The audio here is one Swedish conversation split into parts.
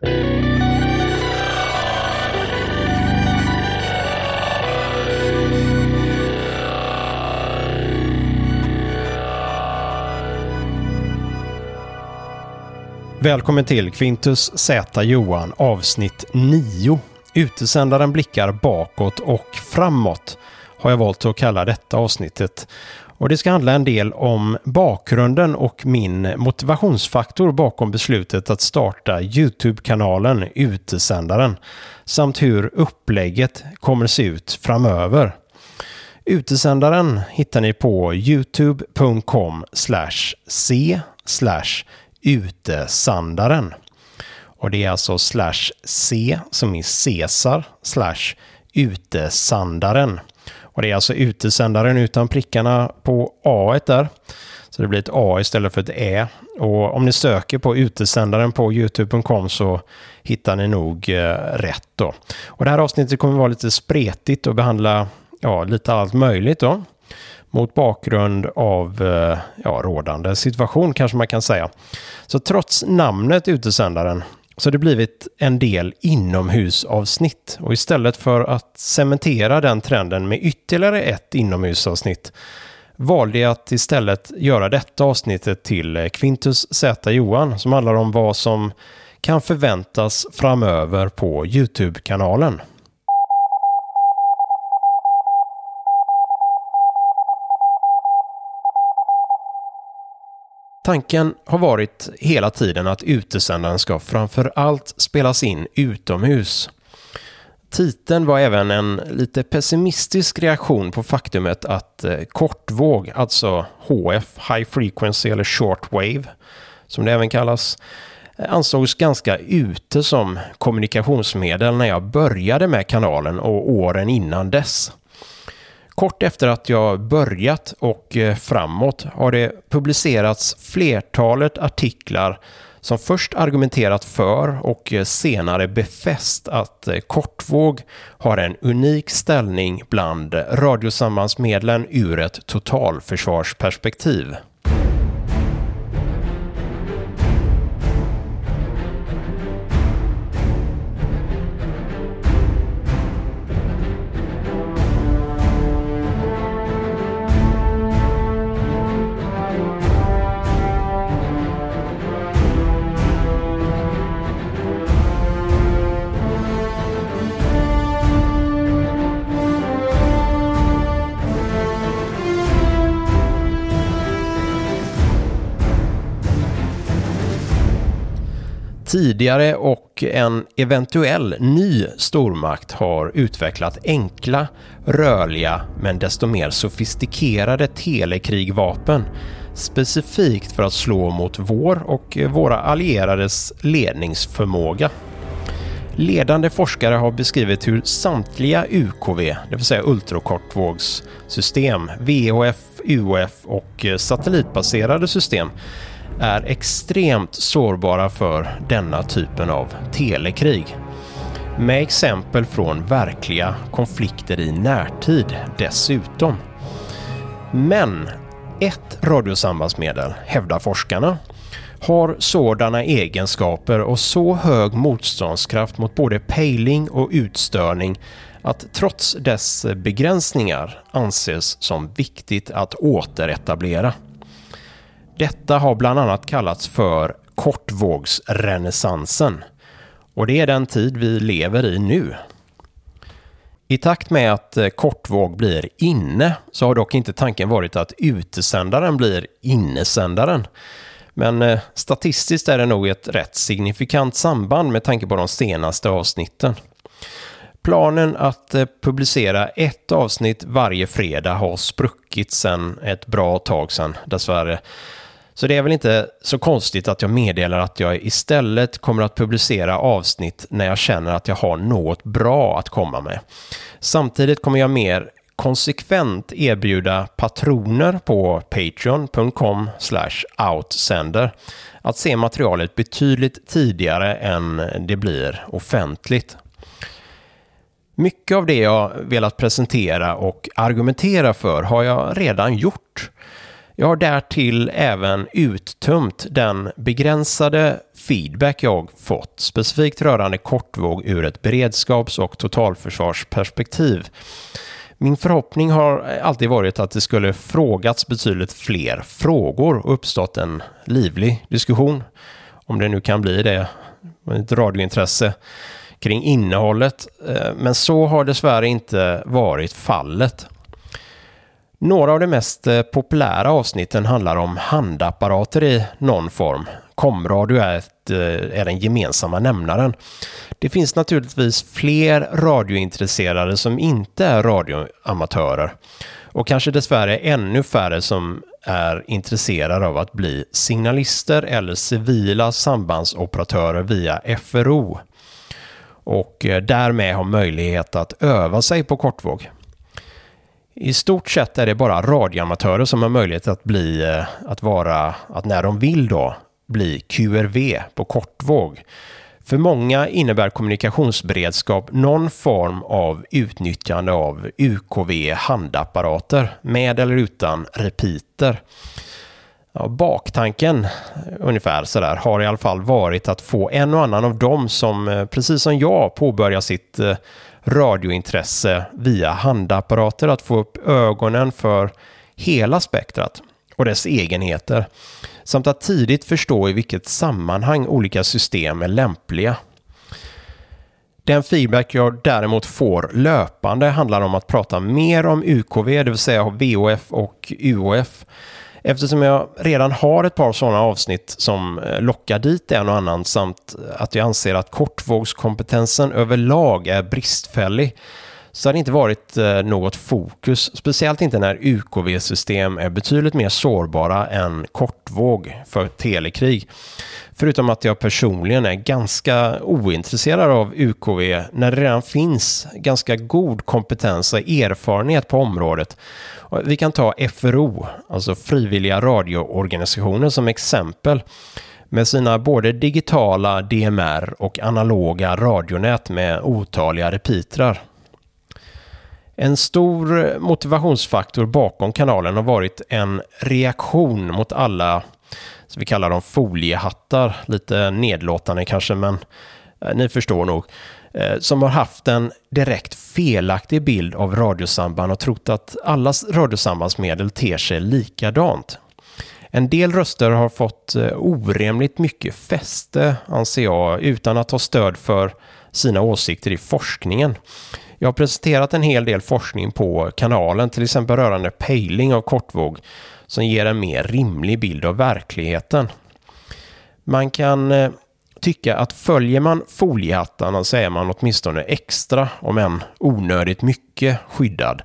Välkommen till Quintus Z Johan avsnitt 9. Utesändaren blickar bakåt och framåt har jag valt att kalla detta avsnittet. Och det ska handla en del om bakgrunden och min motivationsfaktor bakom beslutet att starta Youtube-kanalen Utesändaren samt hur upplägget kommer se ut framöver. Utesändaren hittar ni på youtube.com c utesandaren. Och det är alltså slash c som i Cesar slash utesandaren. Och det är alltså utesändaren utan prickarna på A där. Så det blir ett A istället för ett Ä. Och om ni söker på utesändaren på youtube.com så hittar ni nog eh, rätt då. Och det här avsnittet kommer vara lite spretigt och behandla ja, lite allt möjligt då. Mot bakgrund av eh, ja, rådande situation kanske man kan säga. Så trots namnet utesändaren så det blivit en del inomhusavsnitt och istället för att cementera den trenden med ytterligare ett inomhusavsnitt valde jag att istället göra detta avsnittet till eh, Quintus Z Johan som handlar om vad som kan förväntas framöver på Youtube-kanalen. Tanken har varit hela tiden att utesändaren ska framför allt spelas in utomhus. Titeln var även en lite pessimistisk reaktion på faktumet att eh, kortvåg, alltså HF, High Frequency eller Short Wave, som det även kallas, ansågs ganska ute som kommunikationsmedel när jag började med kanalen och åren innan dess. Kort efter att jag börjat och eh, framåt har det publicerats flertalet artiklar som först argumenterat för och eh, senare befäst att eh, kortvåg har en unik ställning bland radiosambandsmedlen ur ett totalförsvarsperspektiv. Tidigare och en eventuell ny stormakt har utvecklat enkla, rörliga men desto mer sofistikerade telekrigvapen specifikt för att slå mot vår och våra allierades ledningsförmåga. Ledande forskare har beskrivit hur samtliga UKV, det vill säga ultrakortvågssystem, VHF, UHF och satellitbaserade system är extremt sårbara för denna typen av telekrig. Med exempel från verkliga konflikter i närtid dessutom. Men ett radiosambandsmedel, hävdar forskarna, har sådana egenskaper och så hög motståndskraft mot både pejling och utstörning att trots dess begränsningar anses som viktigt att återetablera. Detta har bland annat kallats för kortvågsrenässansen. Och det är den tid vi lever i nu. I takt med att eh, kortvåg blir inne så har dock inte tanken varit att utesändaren blir innesändaren. Men eh, statistiskt är det nog ett rätt signifikant samband med tanke på de senaste avsnitten. Planen att eh, publicera ett avsnitt varje fredag har spruckit sedan ett bra tag sedan dessvärre. Så det är väl inte så konstigt att jag meddelar att jag istället kommer att publicera avsnitt när jag känner att jag har något bra att komma med. Samtidigt kommer jag mer konsekvent erbjuda patroner på patreon.com outsender att se materialet betydligt tidigare än det blir offentligt. Mycket av det jag velat presentera och argumentera för har jag redan gjort. Jag har därtill även uttömt den begränsade feedback jag fått specifikt rörande kortvåg ur ett beredskaps och totalförsvarsperspektiv. Min förhoppning har alltid varit att det skulle frågats betydligt fler frågor och uppstått en livlig diskussion, om det nu kan bli det, ett radiointresse kring innehållet. Eh, men så har dessvärre inte varit fallet. Några av de mest eh, populära avsnitten handlar om handapparater i någon form. Komradio är, ett, eh, är den gemensamma nämnaren. Det finns naturligtvis fler radiointresserade som inte är radioamatörer och kanske dessvärre ännu färre som är intresserade av att bli signalister eller civila sambandsoperatörer via FRO och eh, därmed ha möjlighet att öva sig på kortvåg. I stort sett är det bara radioamatörer som har möjlighet att bli, eh, att vara, att när de vill då, bli QRV på kortvåg. För många innebär kommunikationsberedskap någon form av utnyttjande av UKV handapparater med eller utan repeater. Ja, baktanken ungefär sådär har i alla fall varit att få en och annan av dem som eh, precis som jag påbörjar sitt eh, radiointresse via handapparater att få upp ögonen för hela spektrat och dess egenheter samt att tidigt förstå i vilket sammanhang olika system är lämpliga. Den feedback jag däremot får löpande handlar om att prata mer om UKV, det vill säga VOF och UOF Eftersom jag redan har ett par sådana avsnitt som eh, lockar dit en och annan samt att jag anser att kortvågskompetensen överlag är bristfällig så har det inte varit eh, något fokus, speciellt inte när UKV-system är betydligt mer sårbara än kortvåg för telekrig. Förutom att jag personligen är ganska ointresserad av UKV när det redan finns ganska god kompetens och erfarenhet på området. Vi kan ta FRO, alltså frivilliga radioorganisationer som exempel med sina både digitala DMR och analoga radionät med otaliga repeatrar. En stor motivationsfaktor bakom kanalen har varit en reaktion mot alla, så vi kallar dem foliehattar, lite nedlåtande kanske, men eh, ni förstår nog, eh, som har haft en direkt felaktig bild av radiosamband och trott att alla radiosambandsmedel ter sig likadant. En del röster har fått eh, orimligt mycket fäste, anser jag, utan att ha stöd för sina åsikter i forskningen. Jag har presenterat en hel del forskning på kanalen, till exempel rörande pejling av kortvåg, som ger en mer rimlig bild av verkligheten. Man kan eh, tycka att följer man foliehattarna så är man åtminstone extra, om än onödigt mycket, skyddad.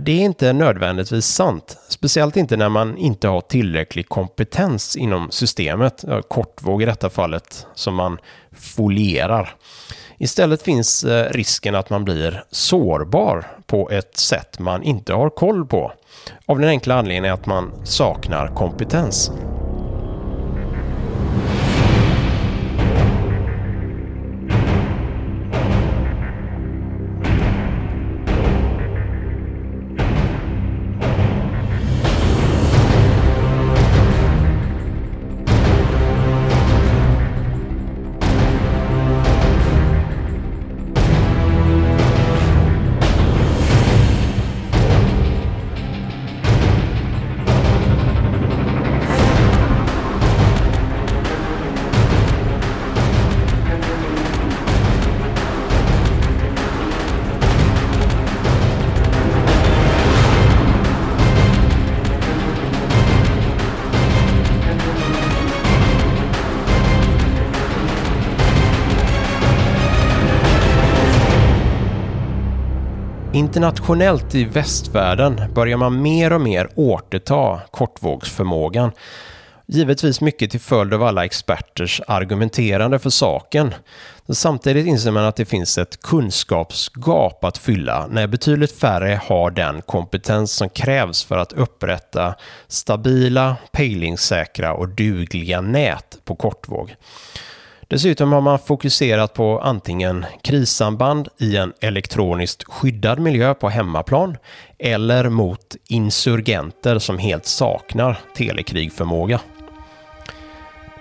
Det är inte nödvändigtvis sant, speciellt inte när man inte har tillräcklig kompetens inom systemet, kortvåg i detta fallet, som man folierar. Istället finns eh, risken att man blir sårbar på ett sätt man inte har koll på. Av den enkla anledningen att man saknar kompetens. Internationellt i västvärlden börjar man mer och mer återta kortvågsförmågan. Givetvis mycket till följd av alla experters argumenterande för saken. Samtidigt inser man att det finns ett kunskapsgap att fylla när betydligt färre har den kompetens som krävs för att upprätta stabila, pejlingssäkra och dugliga nät på kortvåg. Dessutom har man fokuserat på antingen krissamband i en elektroniskt skyddad miljö på hemmaplan eller mot insurgenter som helt saknar telekrigförmåga.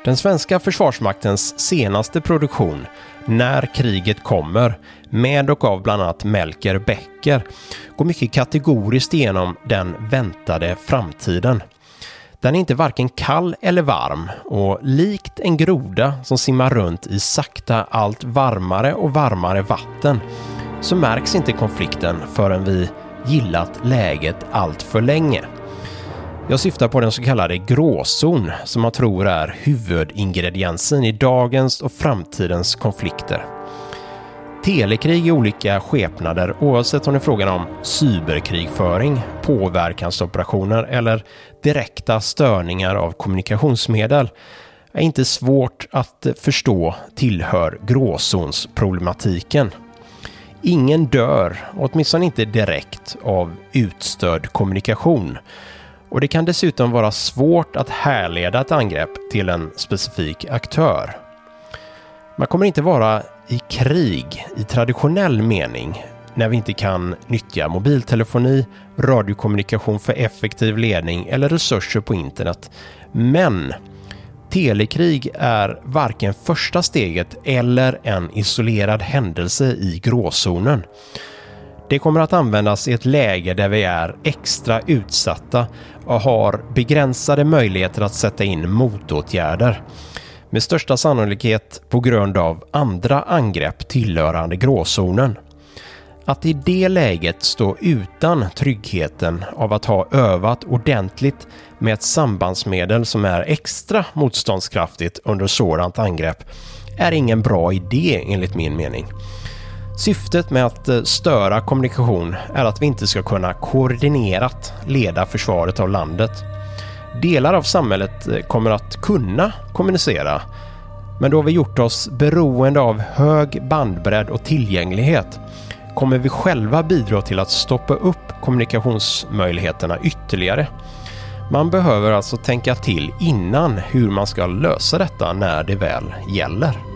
Den svenska försvarsmaktens senaste produktion, När kriget kommer, med och av bland annat Melker Becker, går mycket kategoriskt igenom den väntade framtiden. Den är inte varken kall eller varm och likt en groda som simmar runt i sakta allt varmare och varmare vatten så märks inte konflikten förrän vi gillat läget allt för länge. Jag syftar på den så kallade gråzon som man tror är huvudingrediensen i dagens och framtidens konflikter. Telekrig i olika skepnader oavsett om det är frågan om cyberkrigföring, påverkansoperationer eller direkta störningar av kommunikationsmedel är inte svårt att förstå tillhör gråzonsproblematiken. Ingen dör, åtminstone inte direkt, av utstörd kommunikation. Och det kan dessutom vara svårt att härleda ett angrepp till en specifik aktör. Man kommer inte vara i krig i traditionell mening när vi inte kan nyttja mobiltelefoni, radiokommunikation för effektiv ledning eller resurser på internet. Men telekrig är varken första steget eller en isolerad händelse i gråzonen. Det kommer att användas i ett läge där vi är extra utsatta och har begränsade möjligheter att sätta in motåtgärder. Med största sannolikhet på grund av andra angrepp tillhörande gråzonen. Att i det läget stå utan tryggheten av att ha övat ordentligt med ett sambandsmedel som är extra motståndskraftigt under sådant angrepp är ingen bra idé enligt min mening. Syftet med att eh, störa kommunikation är att vi inte ska kunna koordinerat leda försvaret av landet. Delar av samhället eh, kommer att kunna kommunicera men då vi gjort oss beroende av hög bandbredd och tillgänglighet kommer vi själva bidra till att stoppa upp kommunikationsmöjligheterna ytterligare. Man behöver alltså tänka till innan hur man ska lösa detta när det väl gäller.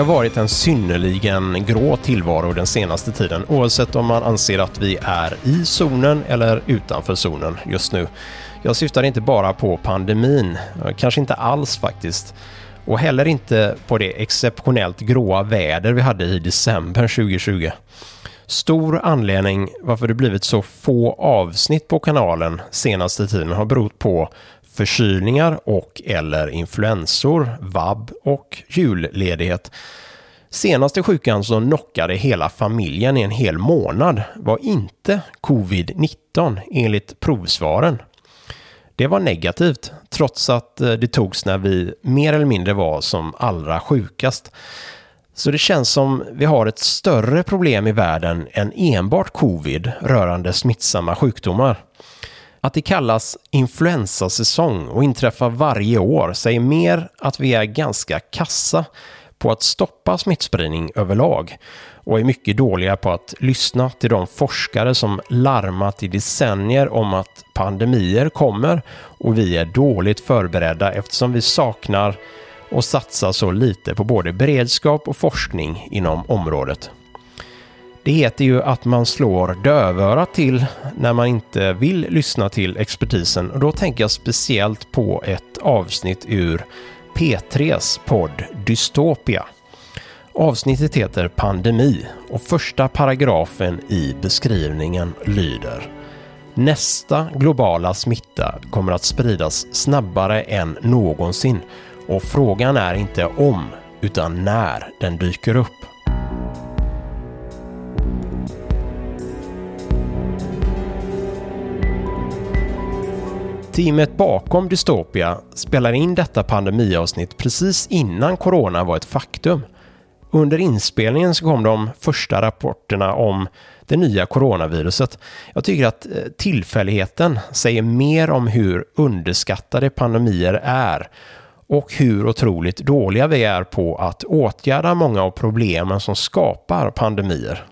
Har varit en synnerligen grå tillvaro den senaste tiden oavsett om man anser att vi är i zonen eller utanför zonen just nu. Jag syftar inte bara på pandemin, kanske inte alls faktiskt. Och heller inte på det exceptionellt gråa väder vi hade i december 2020. Stor anledning varför det blivit så få avsnitt på kanalen senaste tiden har berott på förkylningar och eller influensor, vab och julledighet. Senaste sjukan som knockade hela familjen i en hel månad var inte covid-19 enligt provsvaren. Det var negativt trots att eh, det togs när vi mer eller mindre var som allra sjukast. Så det känns som vi har ett större problem i världen än enbart covid rörande smittsamma sjukdomar. Att det kallas influensasäsong och inträffar varje år säger mer att vi är ganska kassa på att stoppa smittspridning överlag och är mycket dåliga på att lyssna till de forskare som larmat i decennier om att pandemier kommer och vi är dåligt förberedda eftersom vi saknar och satsar så lite på både beredskap och forskning inom området. Det heter ju att man slår dövörat till när man inte vill lyssna till expertisen och då tänker jag speciellt på ett avsnitt ur P3s podd Dystopia. Avsnittet heter Pandemi och första paragrafen i beskrivningen lyder Nästa globala smitta kommer att spridas snabbare än någonsin och frågan är inte om utan när den dyker upp. Teamet bakom Dystopia spelar in detta pandemiavsnitt precis innan corona var ett faktum. Under inspelningen så kom de första rapporterna om det nya coronaviruset. Jag tycker att eh, tillfälligheten säger mer om hur underskattade pandemier är och hur otroligt dåliga vi är på att åtgärda många av problemen som skapar pandemier.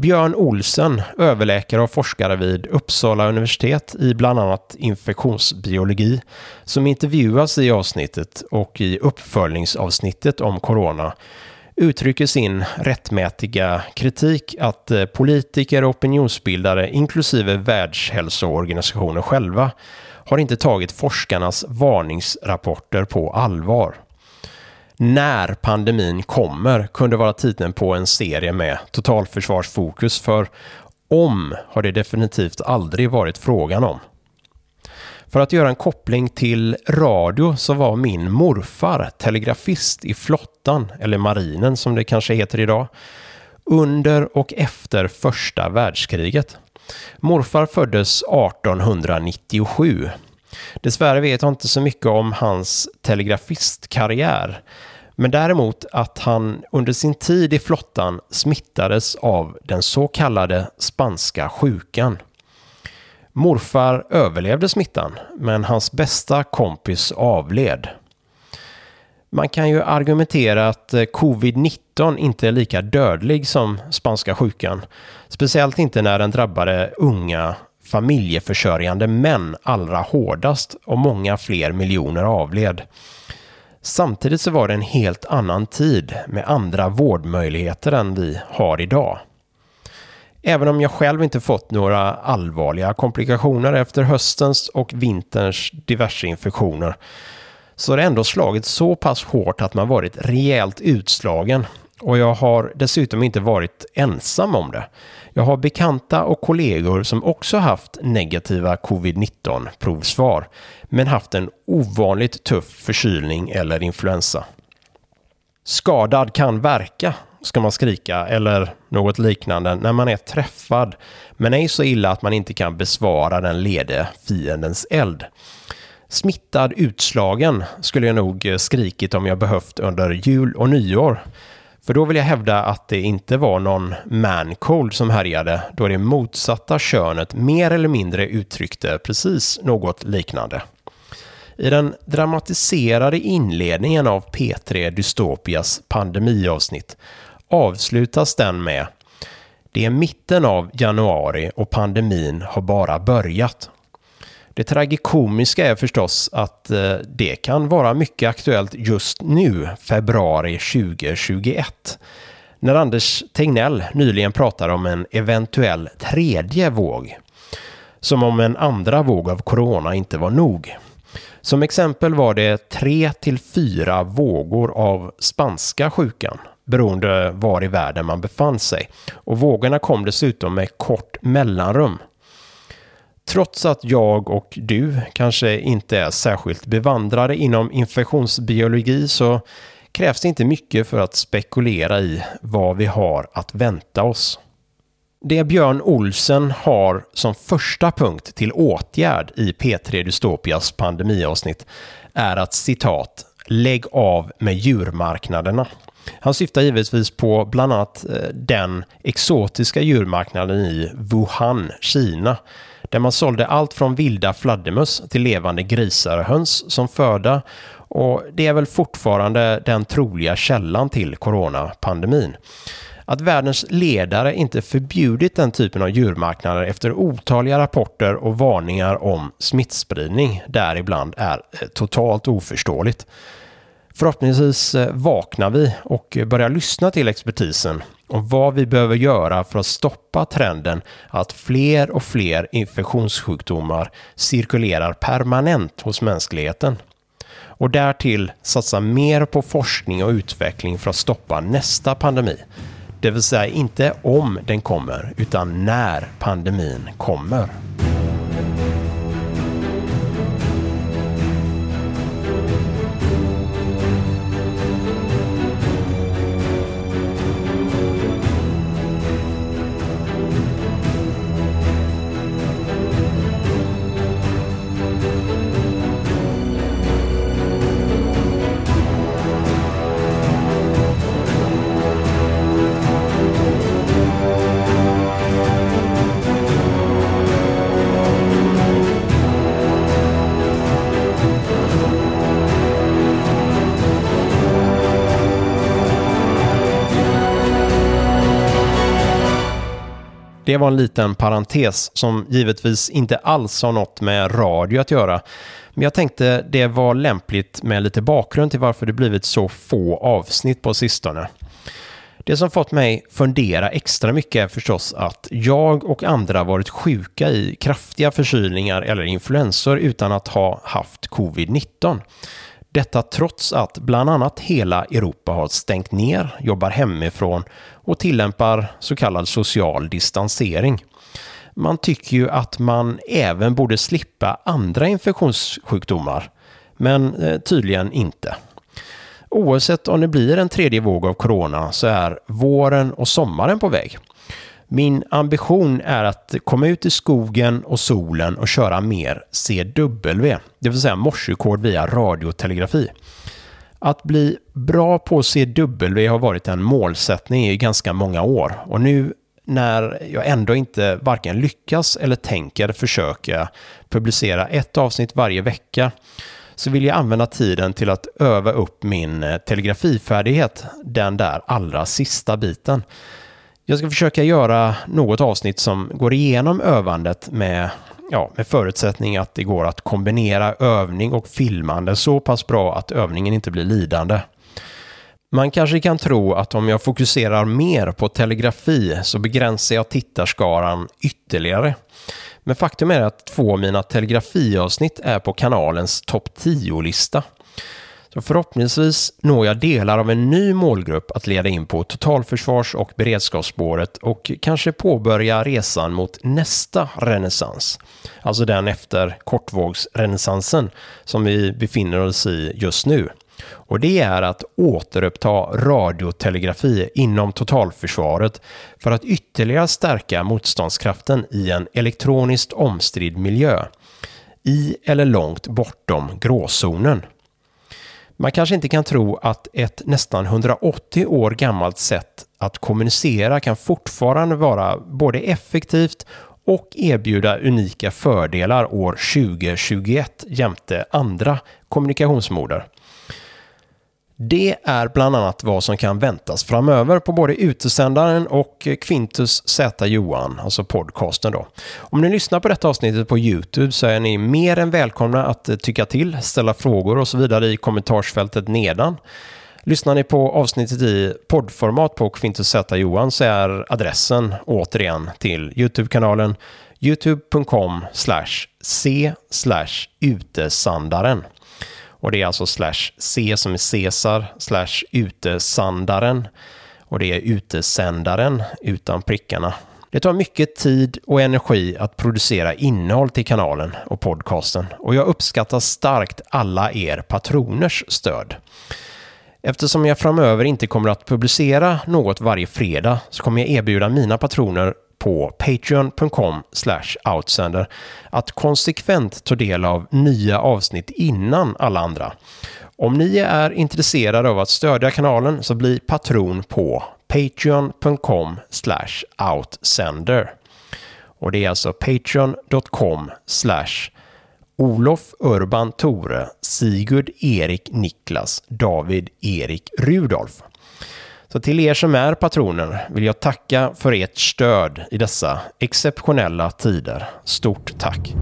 Björn Olsen, överläkare och forskare vid Uppsala universitet i bland annat infektionsbiologi, som intervjuas i avsnittet och i uppföljningsavsnittet om corona, uttrycker sin rättmätiga kritik att eh, politiker och opinionsbildare, inklusive Världshälsoorganisationen själva, har inte tagit forskarnas varningsrapporter på allvar. När pandemin kommer kunde vara titeln på en serie med totalförsvarsfokus för om har det definitivt aldrig varit frågan om. För att göra en koppling till radio så var min morfar telegrafist i flottan, eller marinen som det kanske heter idag, under och efter första världskriget. Morfar föddes 1897. Dessvärre vet jag inte så mycket om hans telegrafistkarriär, men däremot att han under sin tid i flottan smittades av den så kallade spanska sjukan. Morfar överlevde smittan, men hans bästa kompis avled. Man kan ju argumentera att eh, covid-19 inte är lika dödlig som spanska sjukan. Speciellt inte när den drabbade unga familjeförsörjande män allra hårdast och många fler miljoner avled. Samtidigt så var det en helt annan tid med andra vårdmöjligheter än vi har idag. Även om jag själv inte fått några allvarliga komplikationer efter höstens och vinterns diverse infektioner så har det ändå slagit så pass hårt att man varit rejält utslagen och jag har dessutom inte varit ensam om det. Jag har bekanta och kollegor som också haft negativa covid-19 provsvar men haft en ovanligt tuff förkylning eller influensa. Skadad kan verka, ska man skrika, eller något liknande när man är träffad, men ej så illa att man inte kan besvara den lede fiendens eld. Smittad utslagen skulle jag nog skrikit om jag behövt under jul och nyår. För då vill jag hävda att det inte var någon mancold som härjade, då det motsatta könet mer eller mindre uttryckte precis något liknande. I den dramatiserade inledningen av P3 Dystopias pandemiavsnitt avslutas den med Det är mitten av januari och pandemin har bara börjat. Det tragikomiska är förstås att eh, det kan vara mycket aktuellt just nu, februari 2021. När Anders Tegnell nyligen pratade om en eventuell tredje våg. Som om en andra våg av corona inte var nog. Som exempel var det tre till fyra vågor av spanska sjukan beroende var i världen man befann sig. Och vågorna kom dessutom med kort mellanrum. Trots att jag och du kanske inte är särskilt bevandrade inom infektionsbiologi så krävs det inte mycket för att spekulera i vad vi har att vänta oss. Det Björn Olsen har som första punkt till åtgärd i P3 Dystopias pandemiavsnitt är att citat lägg av med djurmarknaderna. Han syftar givetvis på bland annat eh, den exotiska djurmarknaden i Wuhan, Kina, där man sålde allt från vilda fladdermöss till levande grisar och höns som föda och det är väl fortfarande den troliga källan till coronapandemin. Att världens ledare inte förbjudit den typen av djurmarknader efter otaliga rapporter och varningar om smittspridning däribland är eh, totalt oförståeligt. Förhoppningsvis eh, vaknar vi och börjar lyssna till expertisen om vad vi behöver göra för att stoppa trenden att fler och fler infektionssjukdomar cirkulerar permanent hos mänskligheten. Och därtill satsa mer på forskning och utveckling för att stoppa nästa pandemi. Det vill säga inte om den kommer, utan när pandemin kommer. Det var en liten parentes som givetvis inte alls har något med radio att göra. Men jag tänkte det var lämpligt med lite bakgrund till varför det blivit så få avsnitt på sistone. Det som fått mig fundera extra mycket är förstås att jag och andra varit sjuka i kraftiga förkylningar eller influensor utan att ha haft covid-19. Detta trots att bland annat hela Europa har stängt ner, jobbar hemifrån och tillämpar så kallad social distansering. Man tycker ju att man även borde slippa andra infektionssjukdomar, men eh, tydligen inte. Oavsett om det blir en tredje våg av corona så är våren och sommaren på väg. Min ambition är att komma ut i skogen och solen och köra mer CW, det vill säga morsekod via radiotelegrafi. Att bli bra på CW har varit en målsättning i ganska många år och nu när jag ändå inte varken lyckas eller tänker försöka publicera ett avsnitt varje vecka så vill jag använda tiden till att öva upp min telegrafifärdighet, den där allra sista biten. Jag ska försöka göra något avsnitt som går igenom övandet med, ja, med förutsättning att det går att kombinera övning och filmande så pass bra att övningen inte blir lidande. Man kanske kan tro att om jag fokuserar mer på telegrafi så begränsar jag tittarskaran ytterligare. Men faktum är att två av mina telegrafiavsnitt är på kanalens topp 10-lista. Så förhoppningsvis når jag delar av en ny målgrupp att leda in på totalförsvars och beredskapsspåret och kanske påbörja resan mot nästa renässans. Alltså den efter kortvågsrenässansen som vi befinner oss i just nu. Och det är att återuppta radiotelegrafi inom totalförsvaret för att ytterligare stärka motståndskraften i en elektroniskt omstridd miljö. I eller långt bortom gråzonen. Man kanske inte kan tro att ett nästan 180 år gammalt sätt att kommunicera kan fortfarande vara både effektivt och erbjuda unika fördelar år 2021 jämte andra kommunikationsmoder. Det är bland annat vad som kan väntas framöver på både utesändaren och Quintus Z Johan, alltså podcasten då. Om ni lyssnar på detta avsnittet på YouTube så är ni mer än välkomna att tycka till, ställa frågor och så vidare i kommentarsfältet nedan. Lyssnar ni på avsnittet i poddformat på Quintus Z Johan så är adressen återigen till YouTube-kanalen youtube.com c utesandaren. Och det är alltså slash C som är Cesar, slash utesandaren och det är utesändaren utan prickarna. Det tar mycket tid och energi att producera innehåll till kanalen och podcasten och jag uppskattar starkt alla er patroners stöd. Eftersom jag framöver inte kommer att publicera något varje fredag så kommer jag erbjuda mina patroner på patreon.com outsender att konsekvent ta del av nya avsnitt innan alla andra. Om ni är intresserade av att stödja kanalen så bli patron på patreon.com outsender. Och det är alltså patreon.com Olof Urban Tore Sigurd Erik Niklas David Erik Rudolf. Så till er som är patroner vill jag tacka för ert stöd i dessa exceptionella tider. Stort tack!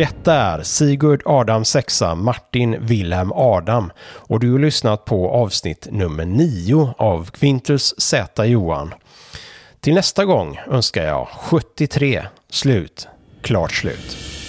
Detta är Sigurd Adam sexa Martin Wilhelm Adam och du har lyssnat på avsnitt nummer 9 av Quintus Z Johan. Till nästa gång önskar jag 73 slut, klart slut.